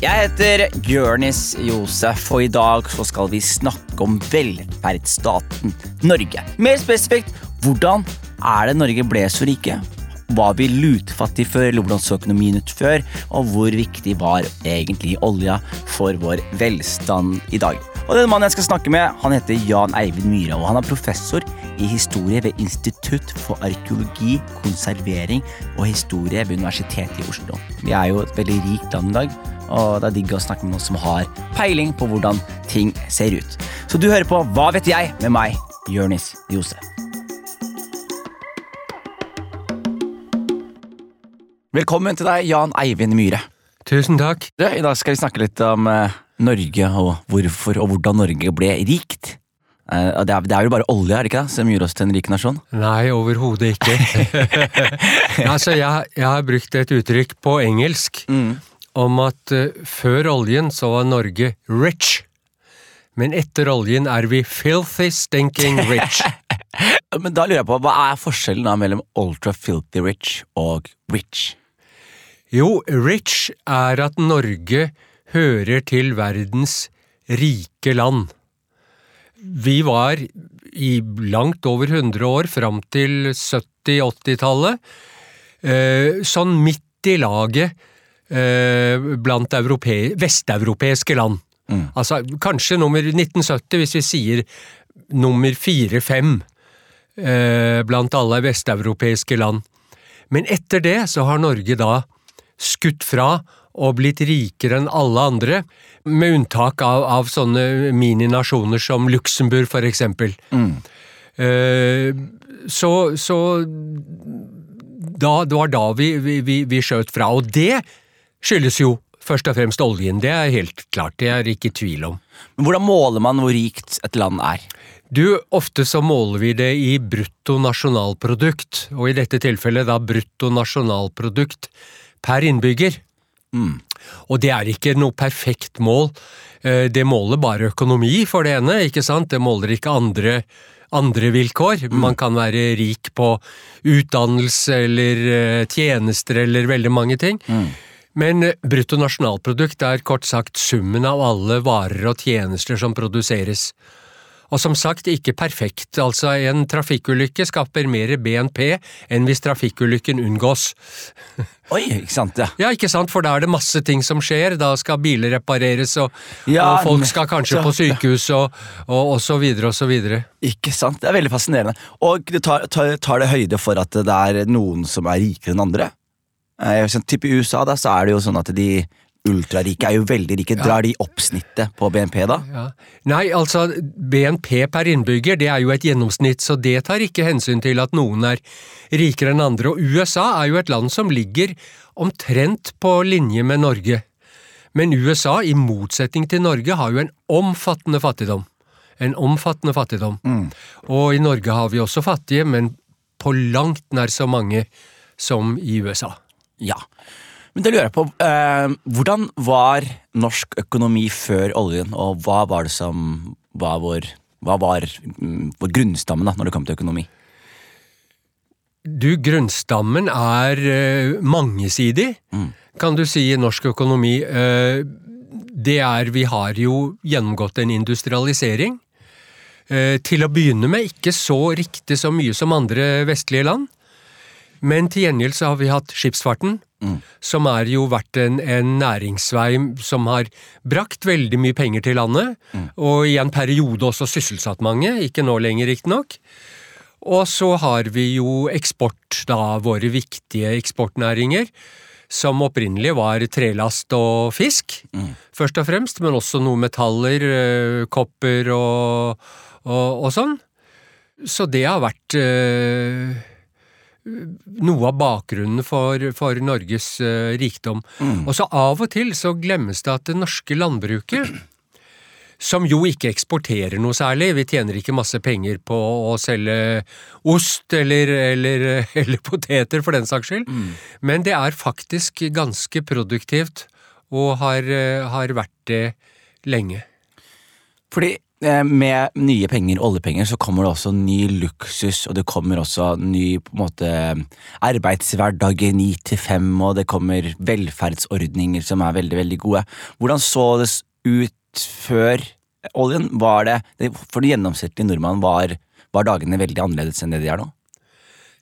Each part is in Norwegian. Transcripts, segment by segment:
Jeg heter Jørnis Josef, og i dag så skal vi snakke om velferdsstaten Norge. Mer spesifikt, hvordan er det Norge ble så rike? Var vi lutfattige før, hvordan så økonomien ut før? Og hvor viktig var egentlig olja for vår velstand i dag? Og den mannen jeg skal snakke med, han heter Jan Eivind Myhra, og han er professor i historie ved Institutt for arkeologi, konservering og historie ved Universitetet i Oslo. Vi er jo et veldig rikt land i dag, og det er digg å snakke med noen som har peiling på hvordan ting ser ut. Så du hører på Hva vet jeg? med meg, Jørnis Jose. Velkommen til deg, Jan Eivind Myhre. Tusen takk. Du, I dag skal vi snakke litt om eh, Norge og hvorfor og hvordan Norge ble rikt. Eh, det, er, det er jo bare olje er det ikke det, som gjør oss til en rik nasjon? Nei, overhodet ikke. altså, jeg, jeg har brukt et uttrykk på engelsk om at eh, før oljen så var Norge rich. Men etter oljen er vi filthy stinking rich. Men da lurer jeg på, Hva er forskjellen da mellom ultra filthy rich og rich? Jo, rich er at Norge hører til verdens rike land. Vi var i langt over 100 år, fram til 70-80-tallet, eh, sånn midt i laget blant europe- vesteuropeiske land. Altså kanskje nummer 1970, hvis vi sier nummer fire-fem eh, blant alle vesteuropeiske land. Men etter det så har Norge da skutt fra og blitt rikere enn alle andre, med unntak av, av sånne mininasjoner som Luxembourg, for eksempel. Eh, så, så da, det var da vi, vi, vi, vi skjøt fra, og det skyldes jo først og fremst oljen, det er helt klart, det er ikke tvil om. Men Hvordan måler man hvor rikt et land er? Du, ofte så måler vi det i bruttonasjonalprodukt, og i dette tilfellet da bruttonasjonalprodukt per innbygger. Og det er ikke noe perfekt mål. Eh, Det måler bare økonomi for det ene, ikke sant? Det måler ikke andre, andre vilkår. Man kan være rik på utdannelse eller eh, tjenester eller veldig mange ting. Men eh, bruttonasjonalprodukt er kort sagt summen av alle varer og tjenester som produseres. Og som sagt, ikke perfekt, altså en trafikkulykke skaper mer BNP enn hvis trafikkulykken unngås. Oi, ikke sant? ja. Ja, ikke sant, for da er det masse ting som skjer, da skal biler repareres, og, Ja, og folk skal kanskje på sykehus, og, og, og så videre og så videre. Ikke sant? Det er veldig fascinerende. Og det tar, tar, tar det høyde for at det er noen som er rikere enn andre? Eh, sånn, typ I USA da, så er det jo sånn at de ultrarike er jo veldig rike. Drar de opp snittet på BNP da? Ja. Nei, altså, BNP per innbygger det er jo et gjennomsnitt, så det tar ikke hensyn til at noen er rikere enn andre. Og USA er jo et land som ligger omtrent på linje med Norge. Men USA, i motsetning til Norge, har jo en omfattende fattigdom. En omfattende fattigdom. Og i Norge har vi også fattige, men på langt nær så mange som i USA. Ja. Men det lurer jeg på, eh, hvordan var norsk økonomi før oljen, og hva var det som var vår, hva var mm, vår grunnstamme da, når det kom til økonomi? Du, grunnstammen er eh, mangesidig, kan du si, i norsk økonomi. Eh, det er Vi har jo gjennomgått en industrialisering. Eh, til å begynne med ikke så riktig så mye som andre vestlige land. Men til gjengjeld så har vi hatt skipsfarten, som er jo vært en, en næringsvei som har brakt veldig mye penger til landet, og i en periode også sysselsatt mange, ikke nå lenger riktignok. Og så har vi jo eksport, da, våre viktige eksportnæringer, som opprinnelig var trelast og fisk, først og fremst, men også noe metaller, eh, kopper og, og, og sånn. Så det har vært eh, noe av bakgrunnen for, for Norges uh, rikdom. Og så av og til så glemmes det at det norske landbruket som jo ikke eksporterer noe særlig. Vi tjener ikke masse penger på å selge ost eller, eller, eller poteter, for den saks skyld. Men det er faktisk ganske produktivt, og har, har vært det lenge. Fordi eh, med nye penger, oljepenger, så kommer det også ny luksus, og det kommer også ny på en måte arbeidshverdager ni til fem, og det kommer velferdsordninger som er veldig, veldig gode. Hvordan så det ut før oljen? Var det, for den gjennomsnittlige nordmannen var, var dagene veldig annerledes enn det de er nå?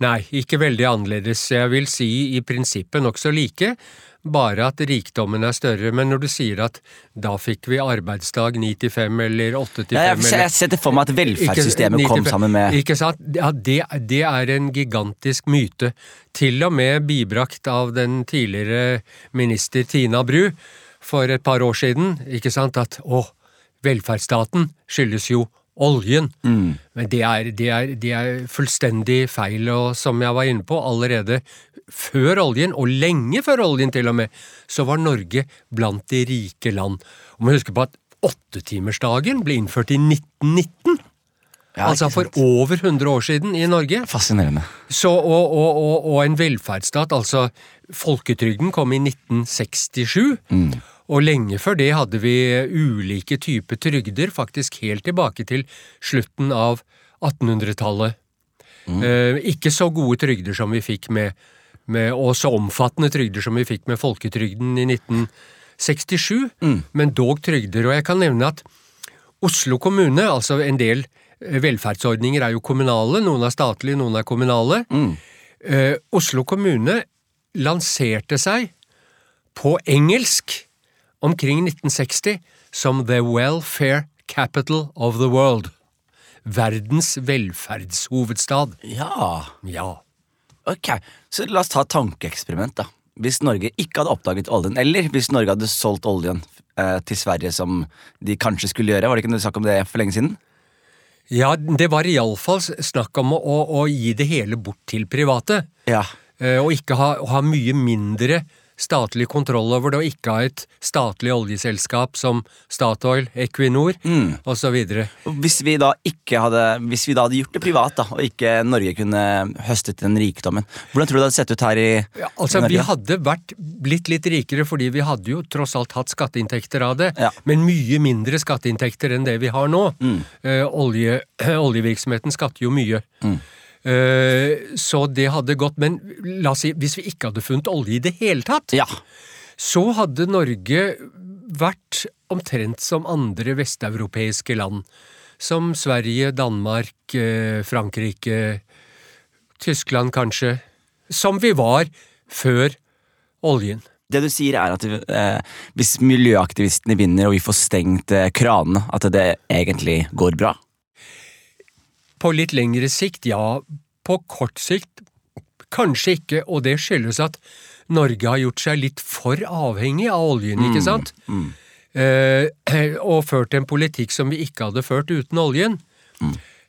Nei, ikke veldig annerledes. Jeg vil si i prinsippet nokså like, bare at rikdommen er større. Men når du sier at da fikk vi arbeidsdag ni til fem eller åtte til fem jeg setter for meg at velferdssystemet Ikke- kom sammen med Ikke sant? Ja, det, det er en gigantisk myte. Til og med bibrakt av den tidligere minister Tina Bru for et par år siden. Ikke sant? At å, velferdsstaten skyldes jo oljen. Men det er, det, er, det er fullstendig feil, og som jeg var inne på, allerede før oljen, og lenge før oljen til og med, så var Norge blant de rike land. Og man husker på at åttetimersdagen ble innført i 1919. Ja, altså for over 100 år siden i Norge. Fascinerende. Så, og, og, og, og en velferdsstat, altså folketrygden kom i 1967. Og lenge før det hadde vi ulike typer trygder, faktisk helt tilbake til slutten av 1800-tallet. Eh, ikke så gode trygder som vi fikk med, med Og så omfattende trygder som vi fikk med folketrygden i 1967, men dog trygder. Og jeg kan nevne at Oslo kommune, altså en del eh, velferdsordninger er jo kommunale, noen er statlige, noen er kommunale. Eh, Oslo kommune lanserte seg på engelsk omkring 1960 som The Welfare Capital of the World. Verdens velferdshovedstad. Ja, Ja. ok. Så la oss ta et tankeeksperiment, da. Hvis Norge ikke hadde oppdaget oljen, eller hvis Norge hadde solgt oljen eh, til Sverige som de kanskje skulle gjøre, var det ikke noe snakk om det for lenge siden? Ja, det var iallfall snakk om å, å, gi det hele bort til private. Ja. Eh, Og ikke ha, ha mye mindre statlig kontroll over det, og ikke ha et statlig oljeselskap som Statoil, Equinor Mm. osv. Hvis vi da ikke hadde Hvis vi da hadde gjort det privat, da, og ikke Norge kunne høstet den rikdommen, hvordan tror du det hadde sett ut her i, Ja, altså, i Vi hadde vært blitt litt rikere fordi vi hadde jo tross alt hatt skatteinntekter av det, Ja. men mye mindre skatteinntekter enn det vi har nå. Mm. Eh, olje, oljevirksomheten skatter jo mye. Eh, så det hadde gått, men la oss si, hvis vi ikke hadde funnet olje i det hele tatt, Ja. så hadde Norge vært omtrent som andre vesteuropeiske land. Som Sverige, Danmark, eh, Frankrike, Tyskland kanskje. Som vi var før oljen. Det du sier er at eh, hvis miljøaktivistene vinner og vi får stengt eh, kranene, at det egentlig går bra? På litt lengre sikt, ja. På kort sikt kanskje ikke, og det skyldes at Norge har gjort seg litt for avhengig av oljen, ikke sant? Eh, og ført en politikk som vi ikke hadde ført uten oljen.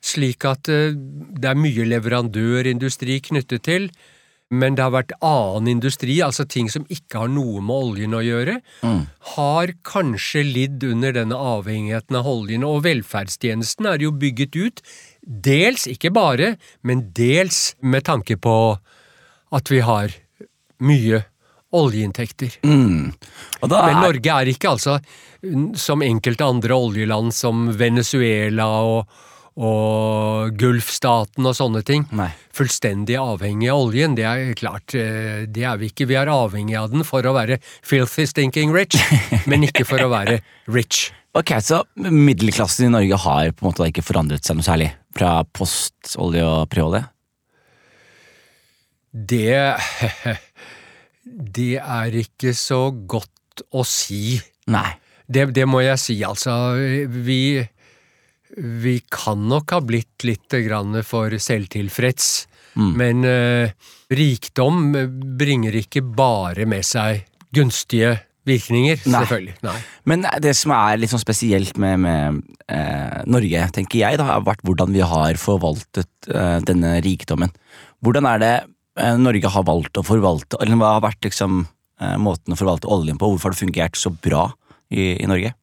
Slik at eh, det er mye leverandørindustri knyttet til, men det har vært annen industri, altså ting som ikke har noe med oljen å gjøre, har kanskje lidd under denne avhengigheten av oljen, og velferdstjenesten er jo bygget ut, dels, ikke bare, men dels med tanke på at vi har mye oljeinntekter. Mm. Og da Men er, Norge er ikke altså, som enkelte andre oljeland som Venezuela og, og Gulfstaten og sånne ting, Nei. fullstendig avhengig av oljen. Det er klart, eh, det er vi ikke. Vi er avhengig av den for å være filthy stinking rich, men ikke for å være rich. Ok, Så middelklassen i Norge har på en måte ikke forandret seg noe særlig fra postolje og preolje? Det Det er ikke så godt å si. Nei. Det, det må jeg si, altså. Vi, vi kan nok ha blitt litt grann for selvtilfreds, men eh, rikdom bringer ikke bare med seg gunstige virkninger, selvfølgelig. Nei. Men det som er litt sånn spesielt med, med eh, Norge, tenker jeg, da, har vært hvordan vi har forvaltet eh, denne rikdommen. Hvordan er det eh, Norge har valgt å forvalte, eller hva har vært liksom eh, måten å forvalte oljen på? Hvorfor har det fungert så bra i, i Norge?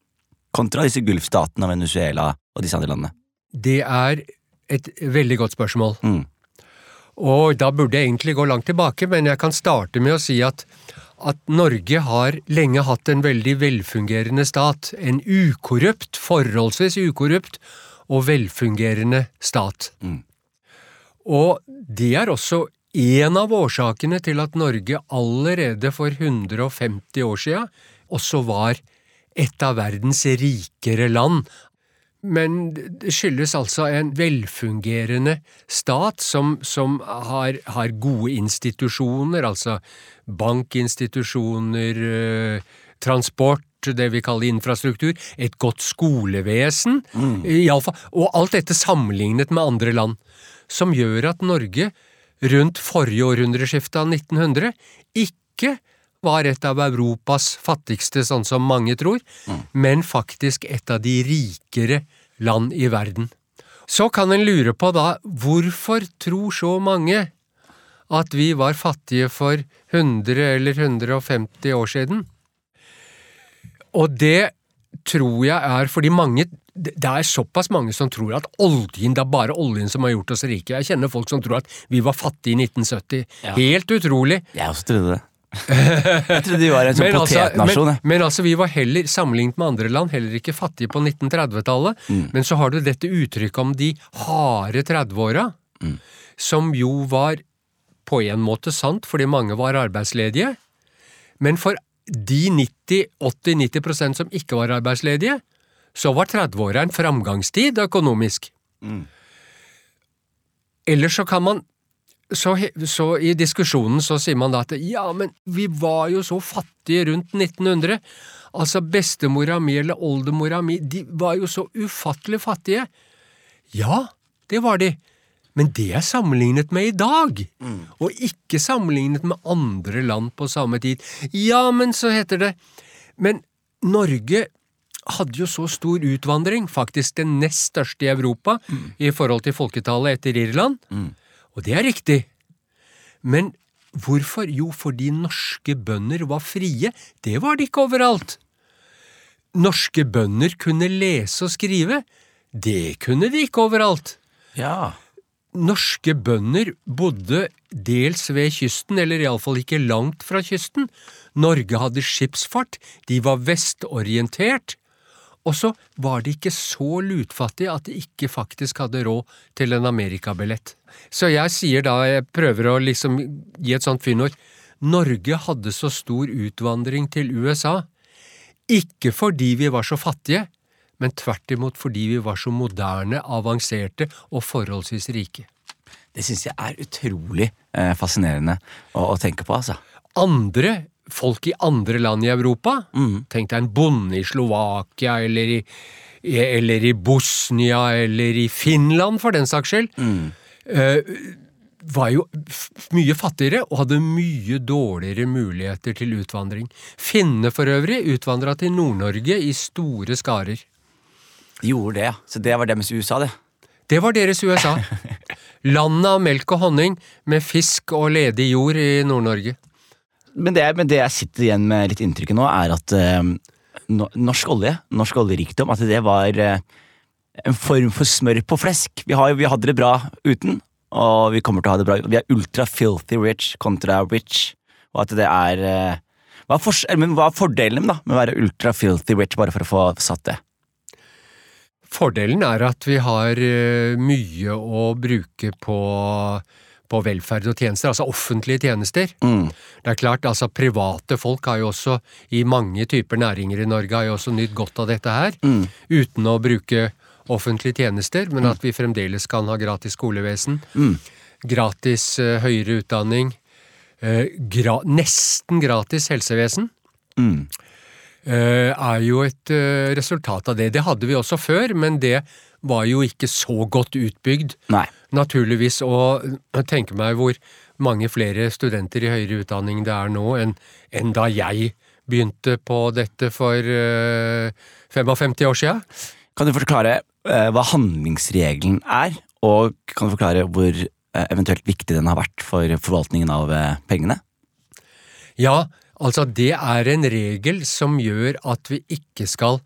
Kontra disse Gulfstatene Venezuela og disse andre landene. Det er et veldig godt spørsmål. Mm. Og da burde jeg egentlig gå langt tilbake, men jeg kan starte med å si at at Norge har lenge hatt en veldig velfungerende stat. En ukorrupt, forholdsvis ukorrupt og velfungerende stat. Og det er også en av årsakene til at Norge allerede for 150 år siden også var et av verdens rikere land. Men det skyldes altså en velfungerende stat som, som har, har, gode institusjoner, altså bankinstitusjoner, eh, transport, det vi kaller infrastruktur, et godt skolevesen, mm. iallfall, og alt dette sammenlignet med andre land, som gjør at Norge rundt forrige århundreskifte av 1900 ikke var et av Europas fattigste, sånn som mange tror, mm. men faktisk et av de rikere land i verden. Så kan en lure på da, hvorfor tror så mange at vi var fattige for 100 eller 150 år siden? Og det tror jeg er fordi mange det er såpass mange som tror at oljen, det er bare oljen som har gjort oss rike. Jeg kjenner folk som tror at vi var fattige i 1970. Ja. Helt utrolig. Jeg også trodde det. jeg trodde vi var en sånn altså, potetnasjon. Men, men, altså, vi var heller, sammenlignet med andre land, heller ikke fattige på 1930-tallet. Mm. Men så har du dette uttrykket om de harde 30-åra, mm. som jo var på en måte sant fordi mange var arbeidsledige. Men for de 90-80-90% som ikke var arbeidsledige, så var 30-åra en framgangstid økonomisk. Mm. Eller så kan man så, så, i diskusjonen så sier man da at ja, men vi var jo så fattige rundt 1900. Altså, bestemora mi eller oldemora mi, de var jo så ufattelig fattige. Ja, det var de, men det er sammenlignet med i dag, mm. og ikke sammenlignet med andre land på samme tid. Ja, men så heter det Men Norge hadde jo så stor utvandring, faktisk den nest største i Europa mm. i forhold til folketallet etter Irland. Mm. Og det er riktig. Men hvorfor? Jo, fordi norske bønder var frie. Det var de ikke overalt. Norske bønder kunne lese og skrive. Det kunne de ikke overalt. Ja. Norske bønder bodde dels ved kysten, eller iallfall ikke langt fra kysten. Norge hadde skipsfart, de var vestorientert, og så var de ikke så lutfattige at de ikke faktisk hadde råd til en amerikabillett. Så jeg sier da, jeg prøver å liksom gi et sånt fyndord, Norge hadde så stor utvandring til USA, ikke fordi vi var så fattige, men tvert imot fordi vi var så moderne, avanserte og forholdsvis rike. Det syns jeg er utrolig eh, fascinerende å, å, tenke på, altså. Andre folk i andre land i Europa. Mm. Tenk deg en bonde i Slovakia eller i, eller i Bosnia eller i Finland, for den saks skyld. Mm. Uh, var jo mye fattigere og hadde mye dårligere muligheter til utvandring. Finnene for øvrig utvandra til Nord-Norge i store skarer. De gjorde det, ja. Så det var deres USA, det? Det var deres USA. Landet av melk og honning, med fisk og ledig jord i Nord-Norge men, det, men, det, jeg sitter igjen med litt inntrykket nå, er at uh, norsk olje, norsk oljerikdom, at det var uh, en form for smør på flesk. Vi, har, vi hadde det bra uten, og vi kommer til å ha det bra. Vi er ultra filthy rich kontra rich, og at det er uh, hva, er men hva er fordelen da, med å være ultra filthy rich, bare for å få satt det? Fordelen er at vi har mye å bruke på på velferd og tjenester, altså offentlige tjenester. Mm. Det er klart, altså Private folk har jo også, i mange typer næringer i Norge, har jo også nytt godt av dette her, mm. uten å bruke offentlige tjenester, men mm. at vi fremdeles kan ha gratis skolevesen, mm. gratis uh, høyere utdanning, uh, gra nesten gratis helsevesen. Uh, er jo et resultat av det. Det hadde vi også før, men det var jo ikke så godt utbygd. Nei. Naturligvis, og jeg tenker meg hvor mange flere studenter i høyere utdanning det er nå enn, enn da jeg begynte på dette for uh, eh, 55 år sia. Kan du forklare øh, hva handlingsregelen er, og kan du forklare hvor øh, eventuelt viktig den har vært for forvaltningen av pengene? Ja, altså det er en regel som gjør at vi ikke skal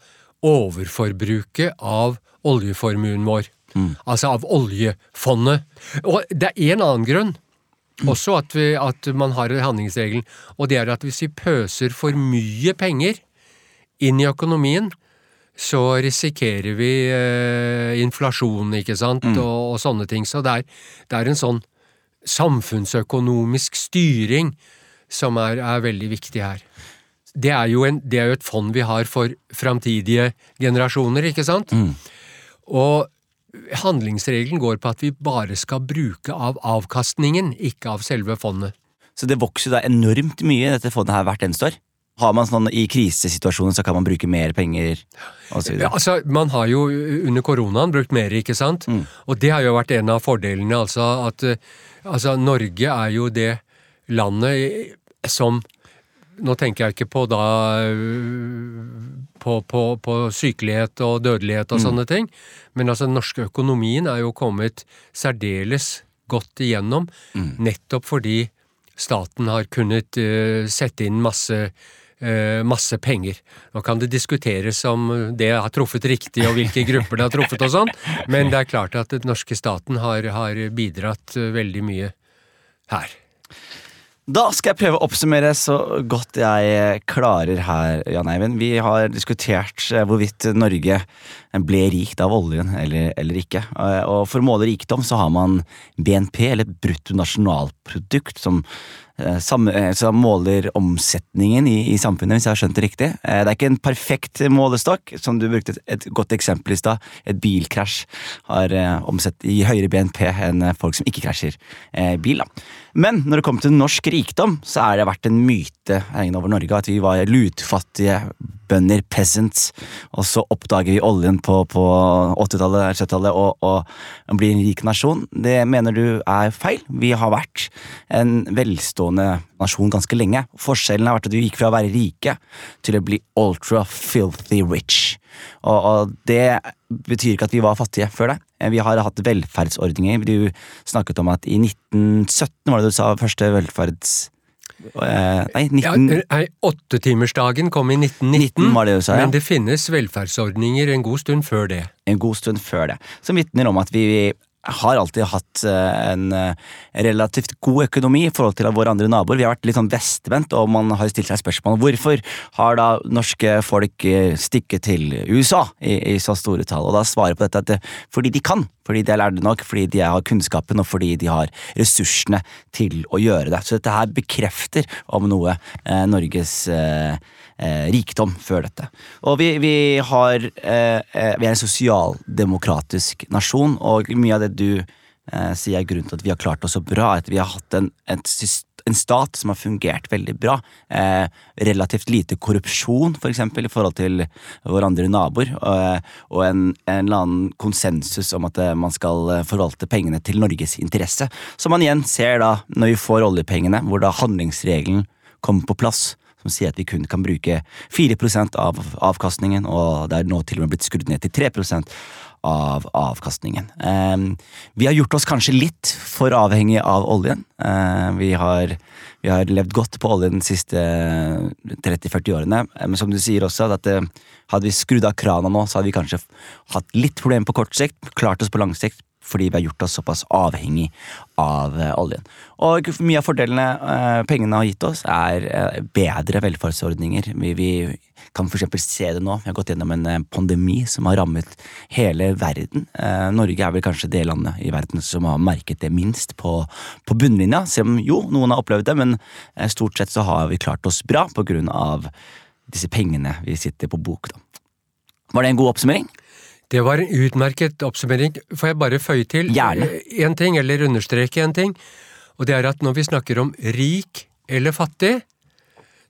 overforbruke av oljeformuen vår. Mm. Altså av oljefondet. Og det er en annen grunn. Også at, vi, at man har handlingsregelen. Og det er at hvis vi pøser for mye penger inn i økonomien, så risikerer vi eh, inflasjon, ikke sant, og, og, sånne ting. Så det er, det er en sånn samfunnsøkonomisk styring som er, er veldig viktig her. Det er, en, det er, jo et fond vi har for framtidige generasjoner, ikke sant? Mm. Og handlingsregelen går på at vi bare skal bruke av avkastningen, ikke av selve fondet. Så det vokser da enormt mye, dette fondet her, hvert eneste år? Har man sånn I krisesituasjoner så kan man bruke mer penger? Ja, altså, man har jo under koronaen brukt mer, ikke sant? Mm. Og det har jo vært en av fordelene, altså at altså, Norge er jo det landet som nå tenker jeg ikke på da på, på, på sykelighet og dødelighet og mm. sånne ting, men altså den norske økonomien er jo kommet særdeles godt igjennom, mm. nettopp fordi staten har kunnet uh, sette inn masse uh, masse penger. Nå kan det diskuteres om det har truffet riktig og hvilke grupper det har truffet og sånn, men det er klart at den norske staten har, har bidratt veldig mye her. Da skal jeg prøve å oppsummere så godt jeg klarer her, Jan Eivind. Vi har diskutert eh, hvorvidt Norge ble rikt av oljen eller, eller, ikke. Eh, og for å måle rikdom så har man BNP, eller bruttonasjonalprodukt, som Eh, eh, som måler omsetningen i, i, samfunnet, hvis jeg har skjønt det riktig. Eh, det er ikke en perfekt målestokk, som du brukte et godt eksempel i stad. Et bilkrasj har omsett i høyere BNP enn folk som ikke krasjer bil. Da. Men når det kommer til norsk rikdom, så er det vært en myte over Norge at vi var lutfattige bønder, peasants, og så oppdager vi oljen på, på 80-tallet, 70-tallet og, og blir en rik nasjon. Det mener du er feil. Vi har vært en velstående nasjon ganske lenge. Forskjellen har vært at vi gikk fra å være rike til å bli ultra filthy rich. Og, og det betyr ikke at vi var fattige før det. Vi har hatt velferdsordninger. Du snakket om at i 1917 var det du sa første velferds nei, 19... ja, nei, Åttetimersdagen kom i 1919, 19 det sa, ja. men det finnes velferdsordninger en god stund før det. En god stund før det. Som vitner om at vi har alltid hatt eh, en eh, relativt god økonomi i forhold til våre andre naboer. Vi har vært litt sånn vestvendt, og man har stilt seg spørsmål hvorfor har da norske folk eh, stikket til USA i, i så store tall. Og da svarer på dette at det, fordi de kan, fordi de er lærde nok, fordi de har kunnskapen og fordi de har ressursene til å gjøre det. Så dette her bekrefter om noe Norges eh, eh, rikdom før dette. Og vi, vi har eh, eh, Vi er en sosialdemokratisk nasjon, og mye av det du eh, sier er grunnen til at vi har klart oss så bra, at vi har hatt en, en, en stat som har fungert veldig bra. Eh, relativt lite korrupsjon, for eksempel, i forhold til våre andre naboer. Og, og en, en, eller annen konsensus om at eh, man skal forvalte pengene til Norges interesse. Som man igjen ser da når vi får oljepengene, hvor da handlingsregelen kommer på plass som sier at vi kun kan bruke 4% av avkastningen, og det er nå til og med blitt skrudd ned til 3% av avkastningen. Ehm, vi har gjort oss kanskje litt for avhengig av oljen. Ehm, vi har, vi har levd godt på oljen de siste 30-40 årene, men som du sier også, at det, hadde vi skrudd av krana nå, så hadde vi kanskje hatt litt problemer på kort sikt, klart oss på lang sikt, fordi vi har gjort oss såpass avhengig av uh, oljen. Og mye av fordelene uh, pengene har gitt oss, er uh, bedre velferdsordninger. Vi, vi kan f.eks. se det nå. Vi har gått gjennom en pandemi som har rammet hele verden. Norge er vel kanskje det landet i verden som har merket det minst på, på bunnlinja. Selv om jo, noen har opplevd det, men stort sett så har vi klart oss bra på grunn av disse pengene vi sitter på bok. Da. Var det en god oppsummering? Det var en utmerket oppsummering. Får jeg bare føye til én ting, eller understreke en ting? Og det er at når vi snakker om rik eller fattig,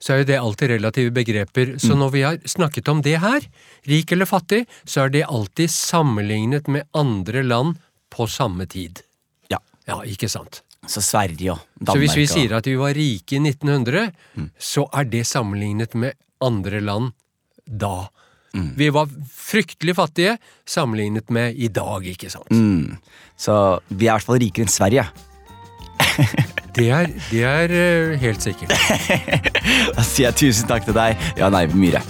så er jo det alltid relative begreper. Så mm. når vi har snakket om det her, rik eller fattig, så er det alltid sammenlignet med andre land på samme tid. Ja. Ja, ikke sant? Så Sverige og Danmark Så hvis vi sier at vi var rike i 1900, mm. så er det sammenlignet med andre land da. Mm. Vi var fryktelig fattige sammenlignet med i dag, ikke sant? Mm. Så vi er i hvert fall rikere enn Sverige. det, er, det er uh, helt sikkert. da sier jeg tusen takk til deg, Jan Eivind Myhre.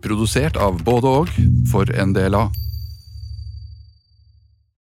Produsert av både og for NDLA.